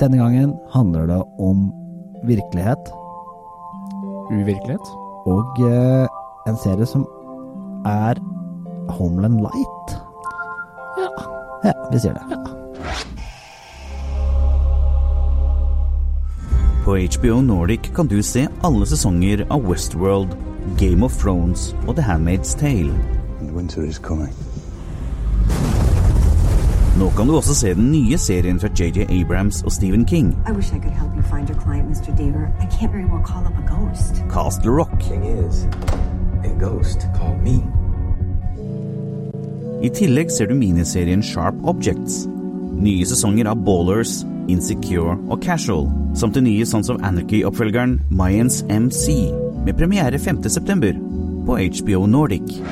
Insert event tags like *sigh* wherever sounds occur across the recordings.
Denne gangen handler det om virkelighet Uvirkelighet? og eh, en serie som er Homeland Light. Ja. Ja, vi sier det. På HBO Nordic kan du se alle sesonger av Westworld, Game of Thrones og The Handmaid's Tale. And winter is coming. Nå kan du også se den nye serien fra JJ Abrams og Stephen King, I wish I could help you find your client, Mr. Deaver. I can't very well call up a ghost. Castle Rock. Thing is, a ghost called me. I tillegg ser du miniserien Sharp Objects. Nye sesonger av Ballers, Insecure og Casual, samt den nye Sons of Anarchy-oppfølgeren Mayans MC, med premiere 5.9. på HBO Nordic.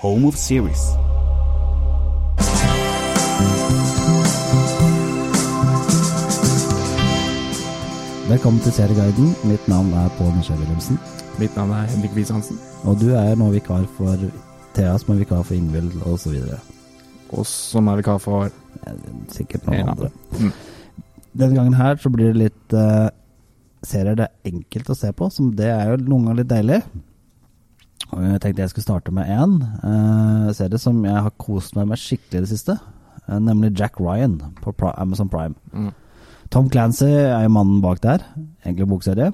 Home of Series. Velkommen til Serieguiden. Mitt navn er Pål Nisje Wilhelmsen. Mitt navn er Henrik Wies-Hansen. Og du er nå vikar for Thea, som er vikar for Ingvild, osv. Og som er vikar for Sikkert noen ja. andre. Mm. Denne gangen her så blir det litt uh, serier det er enkelt å se på, som det er jo noen ganger litt deilig. Og jeg tenkte jeg skulle starte med én uh, serie som jeg har kost meg med skikkelig i det siste. Uh, nemlig Jack Ryan på Amazon Prime. Mm. Tom Clancy er jo mannen bak der. Egentlig bokserie.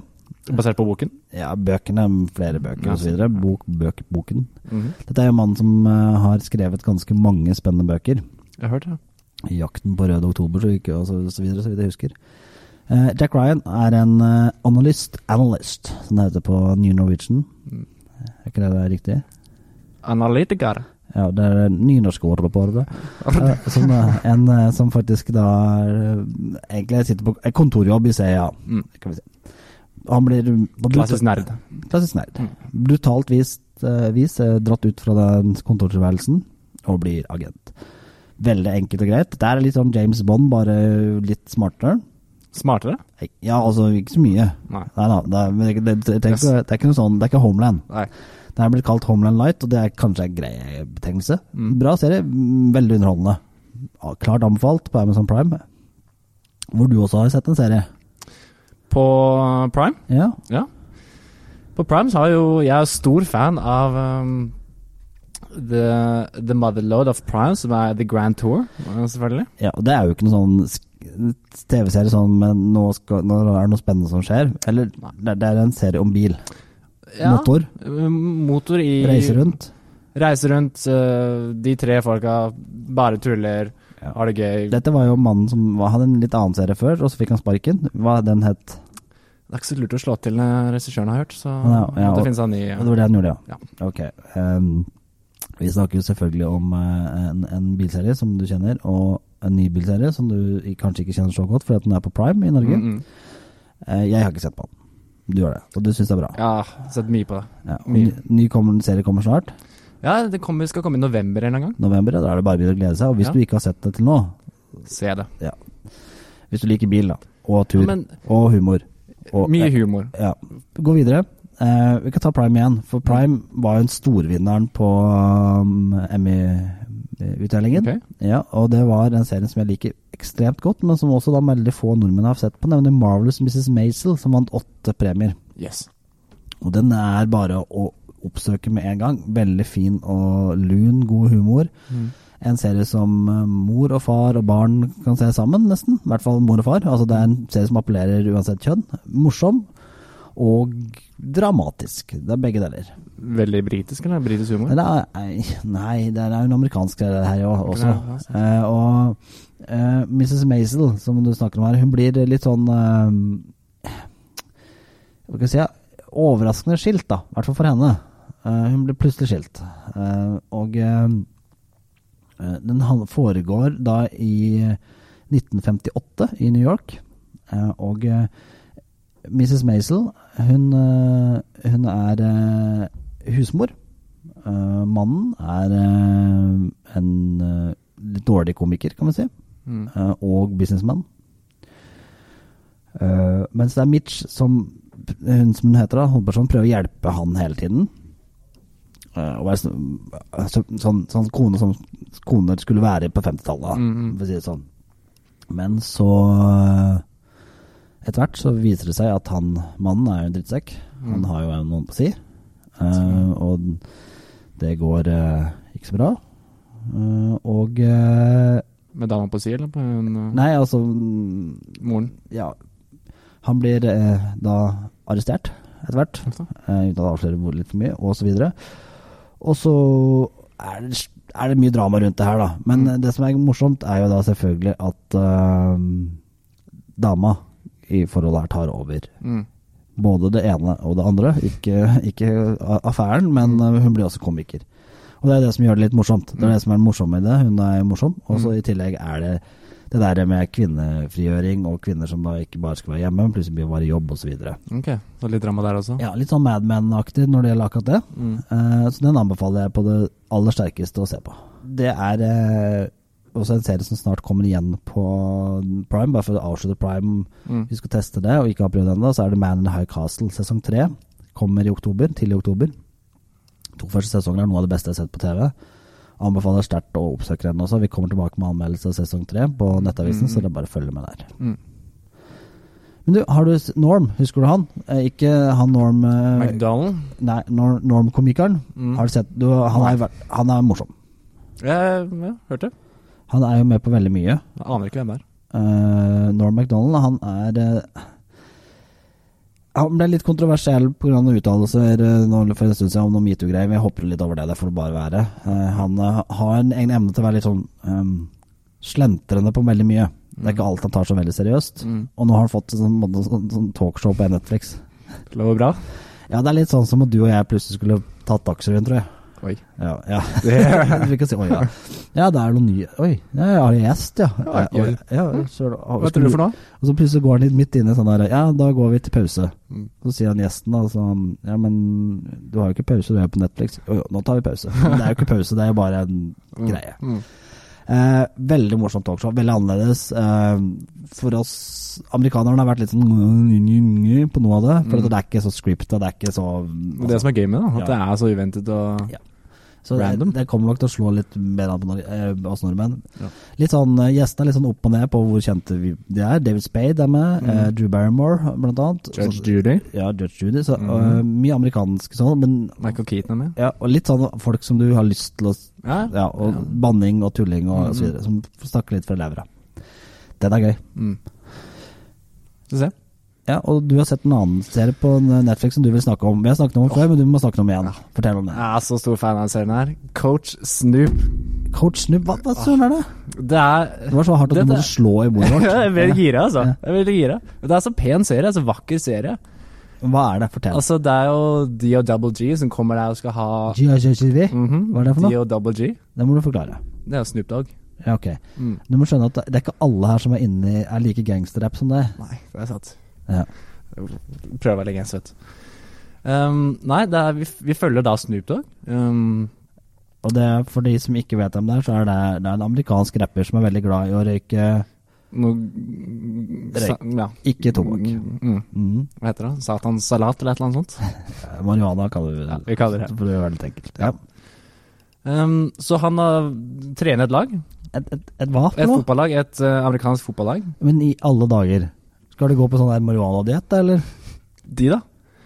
Basert på boken. Ja, bøkene, flere bøker Ja, osv. Bok, bøk, boken. Mhm. Dette er jo mannen som eh, har skrevet ganske mange spennende bøker. Jeg har hørt det. Jakten på røde oktober så ikke, og så, så videre, så vidt jeg husker. Uh, Jack Ryan er en uh, analyst, analyst, som det heter på New Norwegian. Mm. Er ikke det det er riktig? Analytiker. Ja, det er nynorskordet på det. Eh, som, en eh, som faktisk da eh, egentlig sitter på kontorjobb i CEA, Mm. kan vi si. Han blir Klassisk nerd. Klassisk nerd. Mm. Brutalt vis, eh, vis dratt ut fra den kontortilværelsen og blir agent. Veldig enkelt og greit. Det er litt sånn James Bond, bare litt smartere. Smartere? Ja, altså ikke så mye. Nei. Nei da, det, det, det, det er ikke noe sånn, det er ikke Homeland. Nei. Det er blitt kalt Homeland Light, og det er kanskje en grei betegnelse. Mm. Bra serie, veldig underholdende. Klart anbefalt på Amazon Prime. Hvor du også har sett en serie. På Prime? Ja, Ja. På Prime så har jo jeg er stor fan av um, The, the Motherload of Prime, som er The Grand Tour, uh, selvfølgelig. ja og det er jo ikke noe sånn TV-serie sånn, men nå, skal, nå er det noe spennende som skjer. Eller det, det er en serie om bil. Motor. Uh, Motor i Reise rundt. Reise rundt. uh, de tre folka bare tuller, Ja. har det gøy. Dette var jo mannen som hadde en litt annen serie før, og så fikk han sparken. Hva den het? Det er ikke så lurt å slå til regissøren har hørt, så Ja, ja, det finnes han ny. Det var det han gjorde, ja. Ja. Ok. Um, vi snakker jo selvfølgelig om eh, en, en bilserie som du kjenner, og en ny bilserie som du kanskje ikke kjenner så godt, fordi den er på Prime i Norge. Mm, mm. Uh, jeg har ikke sett på den. Du gjør det, og du syns det er bra. Ja, sett mye på det. Ja, og ny, ny kommer, serie kommer snart. Ja, det kommer, skal komme i november en eller annen gang. November. Da er det bare å glede seg. Og hvis Ja. du ikke har sett det til nå, Se det. hvis du liker bil da, og tur, Ja, men og humor og, mye humor. Ja. Gå videre. Eh, vi kan ta Prime igjen, for Prime var jo en storvinneren på um, Emmy-utdelingen. Ok. Ja, og det var en serie som jeg liker ekstremt godt, men som også da veldig få nordmenn har sett på, nemlig Marvelous Mrs. Maisel, som vant åtte premier. Yes. Og den er bare å oppsøke med en gang. Veldig fin og lun, god humor. Mm. En serie som eh, mor og far og barn kan se sammen, nesten. I hvert fall mor og far. Altså Det er en serie som appellerer uansett kjønn. Morsom og dramatisk. Det er begge deler. Veldig britisk, eller? Britisk humor? Nei, nei, det er jo en amerikansk greie her også. Ja, ja. Eh, og eh, Mrs. Maisel, som du snakker om her, hun blir litt sånn eh, Hva skal jeg si? Overraskende skilt, da. I hvert fall for henne. Eh, hun blir plutselig skilt. Eh, og eh, den foregår da i 1958 i New York. Eh, og Mrs. Maisel, hun, eh, hun er eh, husmor. Eh, mannen er en litt dårlig komiker, kan vi si, Mm. og businessman. Eh, mens det er Mitch, som hun som hun heter, da, hovedpersonen, prøver å hjelpe han hele tiden. Og er så, så, sånn, sånn kone som koner skulle være på 50-tallet, Mm, mm. for å si det sånn. Men så etter hvert så viser det seg at han mannen er jo en drittsekk. Han Mm. har jo noen på si. Uh, og det går uh, ikke så bra. Uh, og Med dama på si, eller på en, Nei, altså moren? Ja. Han blir da arrestert etter hvert, Uff eh, uten at det avslører litt for mye, og så videre. Og så er det, er det mye drama rundt det her, da. Men Mm. det som er morsomt, er jo da selvfølgelig at dama i forholdet her tar over. Mm. Både det ene og det andre. Ikke, ikke affæren, men eh, hun blir også komiker. Og det er det som gjør det litt morsomt. Det er det som er det morsomme i det. Hun er morsom. Og så Mm. i tillegg er det det der med kvinnefrigjøring og kvinner som da ikke bare skal være hjemme, men plutselig blir bare i jobb osv. Ok, så litt drama der også? Ja, litt sånn Mad Men-aktig når det gjelder akkurat det. Mm. Uh, så den anbefaler jeg på det aller sterkeste å se på. Det er eh, også en serie som snart kommer igjen på Prime, bare for å avslutte Prime. Mm. Vi skal teste det, og ikke har prøvd ennå. Så er det Man in High Castle sesong tre. Kommer i oktober, tidlig i oktober. To første sesonger er noe av det beste jeg har sett på TV. Anbefaler sterkt å oppsøke den også. Vi kommer tilbake med anmeldelse av sesong tre på Nettavisen, så det er bare å følge med der. Mm. Men du, har du Norm? Husker du han? Eh, ikke han Norm eh, McDonald? Nei, Norm-komikeren. Mm. Har du sett du, han, er, han er morsom. Ja, ja, hørte. Han er jo med på veldig mye. Jeg aner ikke hvem det er. Uh, Norm MacDonald, han er uh, Han ble litt kontroversiell pga. uttalelser uh, for en stund siden om noen metoo-greier. Vi hopper litt over det, det får det bare være. Uh, han har en egen evne til å være litt sånn um, slentrende på veldig mye. Det er ikke alt han tar så veldig seriøst. Mm. Og nå har han fått sånn, sånn, sånn, talkshow på Netflix. Lover bra? Ja, det er litt sånn som at du og jeg plutselig skulle tatt Dagsrevyen, tror jeg. Oi. Ja, ja. *laughs* du kan si oi, ja. Ja, det er noe nye Oi, ja, jeg har en gjest, ja. Ja, ja, ja, så, Hva tror du for noe? Og så plutselig går han litt midt inn i sånn der Ja, da går vi til pause. Mm. Så sier han gjesten da sånn Ja, men du har jo ikke pause, du er på Netflix. Jo, jo, nå tar vi pause. Men det er jo ikke pause, det er jo bare en greie. Mm. Eh, veldig morsomt talkshow. Veldig annerledes. Eh, for oss amerikanerne har vært litt sånn på noe av det. For Mm. det er ikke så scripta, det er ikke så Det er det som er gamet, da. At Ja. det er så uventet og Ja. Så det, Random. det kommer nok til å slå litt bedre an på eh, oss nordmenn. Ja. Litt sånn, eh, Gjestene er litt sånn opp og ned på hvor kjente vi de er. David Spade er med. Mm. eh, Drew Barrymore, blant annet. Judge Så- Judy. Ja, Judge Judy. Så, mm. eh, mye amerikansk sånn, men Michael Keaton er med. ja, og litt sånn folk som du har lyst til å Ja. Ja, og Ja. banning og tulling og, Mhm. så videre. Som snakker litt fra levra. Den er gøy. Mm. Skal vi se. Ja, og du har sett en annen serie på Netflix som du vil snakke om. Vi har snakket om den før, men du må snakke om den igjen. Fortell om det. Jeg er så stor fan av den serien her. Coach Snoop. Coach Snoop, hva, hva søren er det? Det er Det var så hardt at det, du måtte slå i bordet vårt. *laughs* Jeg er veldig gira, altså. Ja. Jeg er veldig gira. Det er så pen serie, så vakker serie. Hva er det? Fortell. Altså, det er jo D og Double G som kommer der og skal ha GHGV? Mm -hmm. Hva er det for noe? D og Double G. Det må du forklare. Det er jo Snoop Dogg. Ja, ok. Mm. Du må skjønne at det det er ikke alle her som er inne er like gangsterrapp som deg. Nei, det er sant. Ja. Prøver å være litt søt. Um, nei, det er, vi, vi følger da Snoop Dogg. Um, Og det, for de som ikke vet om det så er det, det er en amerikansk rapper som er veldig glad i å røyke noe Røyk. Ja. ikke tobakk. Mm, mm. Mhm. Hva heter det? Satans salat eller et eller annet sånt? *laughs* Marihuana kaller vi det. Ja, vi kaller det. For det er veldig enkelt. Ja. Um, så han har trener et lag. Et, et, et hva for noe? fotballag, et uh, amerikansk fotballag. Men i alle dager. Skal du gå på sånn der marihuana-diett, eller? De, da?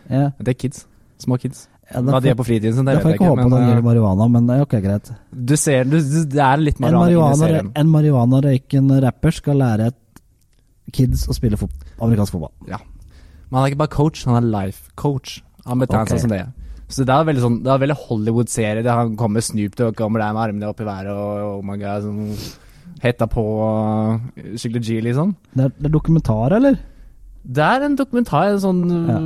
Ja. Det er kids. Små kids. Ja, Hva de er på fritiden sin, det vet jeg ikke håpe det Men gjelder eh, marihuana, men eh, ok, greit. du ser du, Det er litt marihuana inni marihuana- serien. en marihuana-røykende rapper skal lære et kids å spille fot amerikansk fotball. Ja. Men han er ikke bare coach, han er life coach. Han betegner okay. seg som det. Så det er veldig sånn er veldig Hollywood-serie. Han kommer Snoop Dogg, kommer der med armene opp i været og oh my god, sånn hetta på skikkelig G, liksom. Det er, det er dokumentar, eller? Det er en dokumentar, en sånn ja.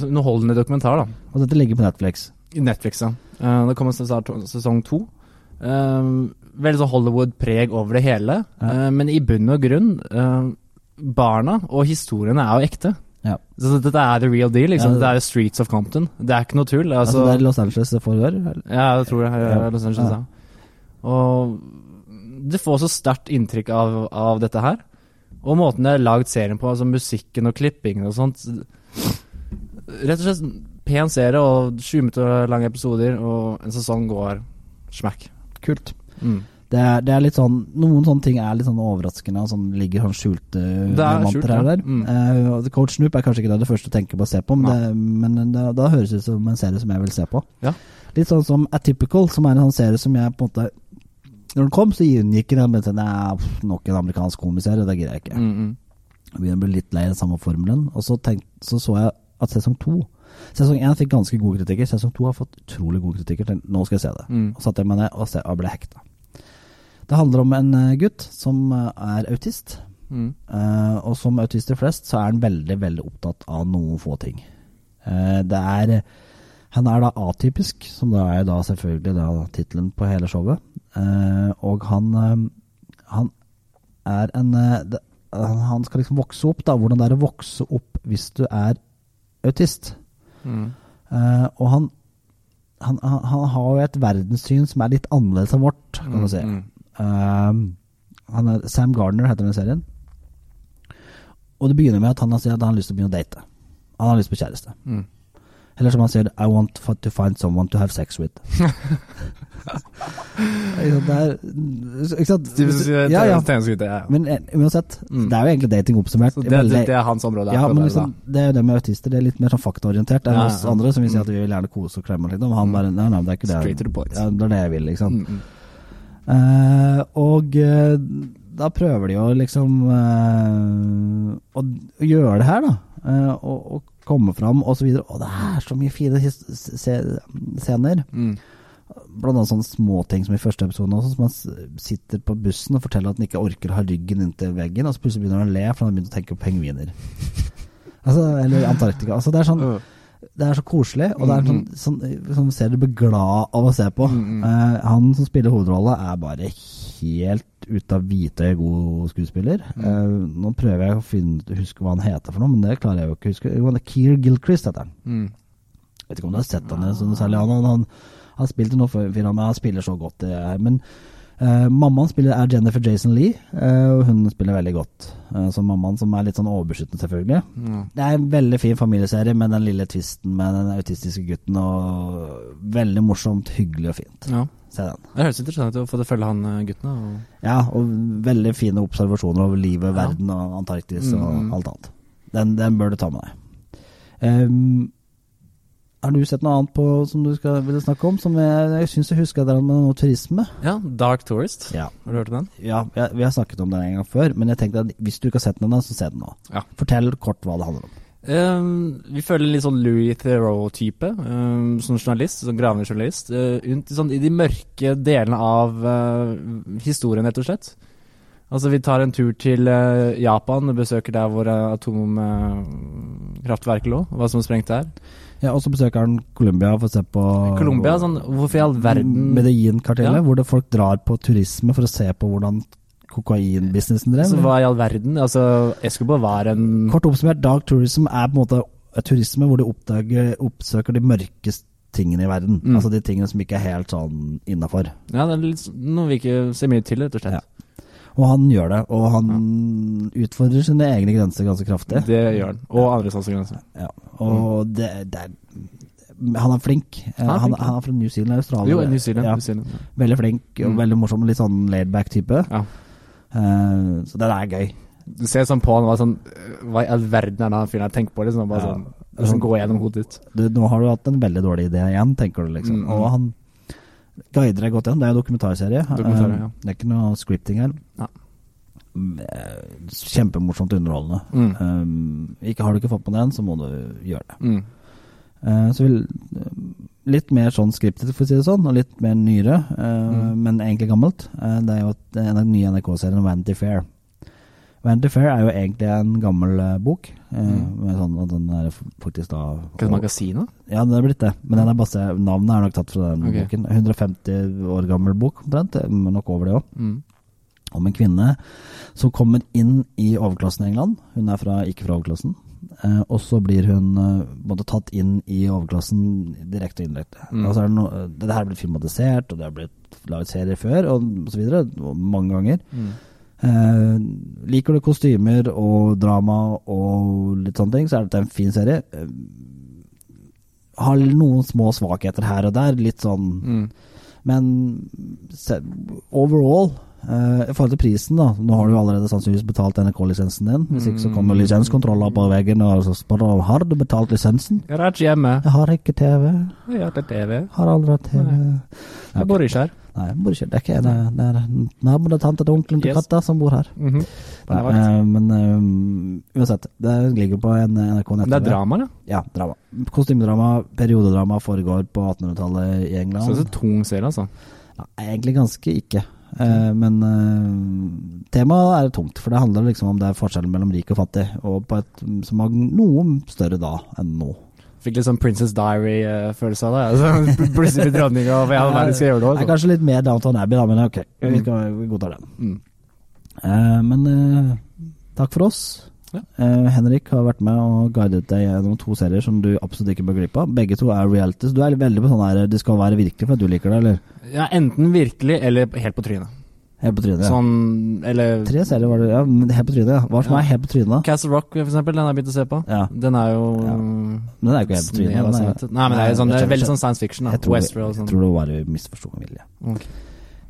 sånn underholdende dokumentar, da. Og dette ligger på Netflix. Netflix, ja. Uh, det kommer snart sesong to. Um, veldig sånn Hollywood-preg over det hele. Ja. Men i bunn og grunn, barna og historiene er jo ekte. Ja. Så dette er the real deal. Liksom. Det- er Streets of Compton. Det er ikke noe tull. Altså, Altså, det er Los Angeles det foregår? ja, jeg tror det. er. Los Angeles, ja. Og du får så sterkt inntrykk av, av dette her. Og måten det er lagd serien på, altså musikken og klippingen og sånt. Rett og slett pen serie og 20 minutter lange episoder, og en sesong går smack. Kult. Mm. Det er, det er litt sånn Noen sånne ting er litt sånn overraskende, og sånn ligger sånn skjulte er diamanter her og der. Mm. Uh, Coach Snoop er kanskje ikke det det første du tenker på å se på, men, det, men det, da høres det ut som en serie som jeg vil se på. Ja. Litt sånn som Atypical, som er en sånn serie som jeg på en måte Når den kom, så inngikk den med sånn Nei, nok en amerikansk komiserie, det gidder jeg ikke. Mm, mm. Jeg begynner å bli litt lei den samme formelen. Og så, tenkt, så så jeg at sesong to Sesong én fikk ganske gode kritikker. Sesong to har fått utrolig gode kritikker. Tenkte, Nå skal jeg se det. Mm. Og satte jeg meg ned og, se, og ble hekta. Det handler om en eh, gutt som eh, er autist. Mm. Uh, og som autister flest, så er han veldig, veldig opptatt av noen få ting. Uh, det er Han er da atypisk, som da er da selvfølgelig da tittelen på hele showet. Eh, og han eh, Han er en eh, det, han skal liksom vokse opp, da. Hvordan det er å vokse opp hvis du er autist. Mm. Eh, og han, han, han, har jo et verdenssyn som er litt annerledes enn vårt, kan du si. Mm. Um, han er, Sam Gardner heter den serien. Og det begynner med at han sier at han har lyst til å begynne å date. Han har lyst på kjæreste. Mm. Eller som han sier I want to find someone to have sex with. *laughs* Det er Ikke sant? Ja, ja. Men eh, uansett, Mm. det er jo egentlig dating oppsummert. Det, det, det er hans område. ja, men liksom, det er jo det med autister. Det er litt mer sånn faktaorientert enn Ja, oss andre, som vil si Mm. at vi vil gjerne kose og klemme. Liksom. Han bare Nei, nei, det er ikke det. Straight to the point. Ja, det er det jeg vil, liksom. Mm, mm. Eh, og uh, da prøver de å liksom uh, å, å gjøre det her, da. Og, og komme fram, og så. Og det er så mye fine scener. Mm. Blant annet sånne småting som i første episode også, som han sitter på bussen og forteller at han ikke orker å ha ryggen inntil veggen, og så plutselig begynner han å le, for han har begynt å tenke på pengviner. *laughs* altså, eller Antarktika. Altså, det er sånn. Det er så koselig, og det er sånn, sånn som ser du blir glad av å se på. Mm. Eh, han som spiller hovedrolla, er bare helt ute av hvitøyet god skuespiller. Mm. Eh, nå prøver jeg å finne, huske hva han heter for noe, men det klarer jeg jo ikke å huske. Jo, han er Keir Gilchrist heter han. Mm. Vet ikke om du har sett han i sånn særlig. Han, han, han han spilte noe før, men han spiller så godt. Det. Men eh, mammaen spiller er Jennifer Jason Lee, uh, og hun spiller veldig godt. uh, som mammaen, som er litt sånn overbeskyttende, selvfølgelig. Mm. Det er en veldig fin familieserie med den lille tvisten med den autistiske gutten. Og veldig morsomt, hyggelig og fint. ja. Se den. Det høres interessant ut å få følge han eh, gutten. Og... Ja, og veldig fine observasjoner over livet, Ja. verden og Antarktis og Mm. alt annet. Den, den bør du ta med deg. Ehm, har du sett noe annet på som du skal, ville snakke om? Som jeg, jeg syns jeg husker det med noe turisme. Ja, Dark Tourist. Ja, Har du hørt om den? ja jeg, Vi har snakket om den en gang før, men jeg tenkte at hvis du ikke har sett den ennå, så se den nå. Ja. Fortell kort hva det handler om. Um, vi føler litt sånn Louis Theroux-type, um, som journalist, som gravende journalist. Uh, rundt i sånn, I de mørke delene av uh, historien, rett og slett. Altså, vi tar en tur til uh, Japan besøker der hvor uh, atomkraftverket lå, hva som sprengte der. Ja, Og så besøker han Colombia for å se på Colombia, sånn, hvorfor i all verden Medellin-kartellet, Ja. hvor det folk drar på turisme for å se på hvordan kokainbusinessen drev. altså, Hva i all verden? Altså, Escobar var en Kort oppsummert, dark tourism er på en måte turisme hvor du oppdager, oppsøker de mørkeste tingene i verden. Mm. Altså de tingene som ikke er helt sånn innafor. Ja, det er litt, noe vi ikke ser mye til, rett og slett. Ja. Og han gjør det, og han utfordrer sine egne grenser ganske kraftig. Det gjør han. Og andre grenser. Ja. Og det, det er Han er flink. Eh, Han er Han, han er fra New Zealand, Australia. Jo, New Zealand. Ja. New Zealand. Veldig flink og Mm. veldig morsom. Litt sånn laidback type. Ja. Uh, så det er gøy. Du ser sånn på han var sånn Hva i all verden er det han fyren her tenker på? Liksom, bare Ja. sånn, liksom gå gjennom hodet ditt. Du, nå har du hatt en veldig dårlig idé igjen, tenker du liksom. Mm, mm. Og han guider deg godt igjen. Det er jo dokumentarserie. Dokumentar, Eh, ja. Det er ikke noe scripting her. Ja. Mm, eh, Kjempemorsomt underholdende. Mm. Um, ikke Har du ikke fått på den, så må du gjøre det. Mm. Uh, så vil Litt mer sånn skriptet, for å si det sånn, og litt mer nyere, uh, Mm. men egentlig gammelt. Uh, det er jo at, en av den nye NRK-serien Vanity Fair. Vanity Fair er jo egentlig en gammel eh, bok. eh, Mm. med sånn at Den er faktisk da Hva det magasinet? Ja, den er blitt det. Men den er basert, navnet er nok tatt fra den okay. boken. 150 år gammel bok, omtrent. eh, Nok over det òg. Mm. Om en kvinne som kommer inn i overklassen i England. Hun er fra, ikke fra overklassen. Eh, og så blir hun på tatt inn i overklassen direkte og indirekte. Mm. Altså er det noe, det her er blitt filmatisert, og det har blitt laget serier før, og så videre. Mange ganger. Mm. Eh, liker du kostymer og drama og litt sånne ting, så er dette en fin serie. Eh, har noen små svakheter her og der. Litt sånn Mm. Men overall eh, I forhold til prisen, da Nå har du allerede sannsynligvis betalt NRK-lisensen din. Hvis ikke så kommer lisenskontroller på veggen og så spør om har du betalt lisensen. Jeg er ikke hjemme. Jeg har ikke TV. Jeg har ikke TV. Har aldri hatt TV. Jeg bor ikke her. Nei, jeg bor ikke Det er ikke det. Det er naboen og tante til onkelen til Yes. katta som bor her. Mhm. Nei, Det eh, men eh, uansett, det ligger på en NRK nett. Det er drama, da. Ja, drama. Kostymedrama, periodedrama foregår på 1800-tallet i England. Så det er tung serie, altså. Ja, egentlig ganske ikke. Eh, men uh, temaet er tungt, for det handler liksom om det er forskjellen mellom rik og fattig, og på et som var noe større da enn nå. Fikk litt sånn Princess Diary-følelse av det. Altså, *laughs* Plutselig blir dronninga og all verden skal jeg gjøre Det er kanskje litt mer Downton Abbey, da, men ok, vi, skal, vi godtar den. Mm. Uh, men takk for oss. Ja. Eh, Henrik har vært med og guidet deg gjennom to serier som du absolutt ikke bør glippe av. Begge to er reality, så Du er veldig på sånn her Det skal være virkelig for at du liker det, eller? Ja, enten virkelig eller helt på trynet. Helt på trynet. Ja. Sånn, eller Tre serier var det, ja. Helt på trynet, ja. Hva som Ja. er helt på trynet? Castle Rock, for eksempel, den har jeg begynt å se på. Ja. Den er jo Ja. Den er jo ikke helt på trynet. sannhet. Nei, men det er, sånn, det er veldig sånn science fiction. da Jeg tror, Westworld og jeg sånn. tror det var misforsto med vilje. Ok.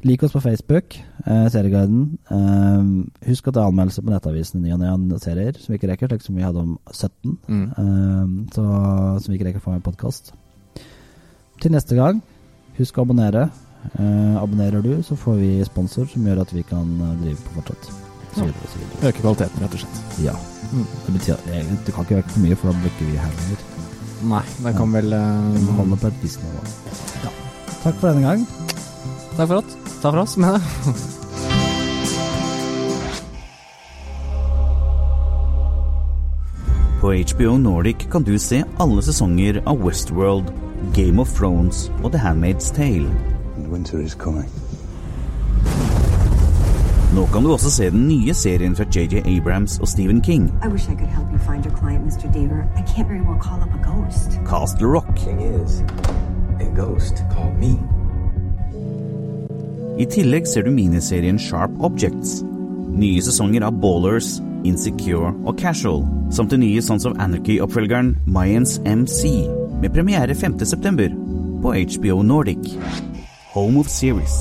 Lik oss på Facebook, eh, Serieguiden. Eh, husk at det er anmeldelser på Nettavisen i ny og ne av serier som vi ikke rekker, slik som vi hadde om 17. Mm. Eh, så, som vi ikke rekker å få med i podkast. Til neste gang, husk å abonnere. Eh, abonnerer du, så får vi sponsor som gjør at vi kan eh, drive på fortsatt. Så videre, så videre. Øke kvaliteten, rett og slett. Ja. Mm. Det betyr egentlig, du kan ikke øke for mye, for da blir ikke vi her lenger. Nei, det kan vel uh, holde på et visst nivå. Ja. Takk for denne gang. Takk for oss. Takk fra oss, med det. På HBO Nordic kan du se alle sesonger av Westworld, Game of Thrones og The Handmaid's Tale. Winter is coming. Nå kan du også se den nye serien fra JJ Abrams og Stephen King, I wish I could help you find your client, Mr. Deaver. I can't very well call up a ghost. Castle Rock. Thing is, a ghost called me. I tillegg ser du miniserien Sharp Objects. Nye sesonger av Ballers, Insecure og Casual, samt den nye Sons of Anarchy-oppfølgeren Mayans MC, med premiere 5.9. på HBO Nordic. Home of Series.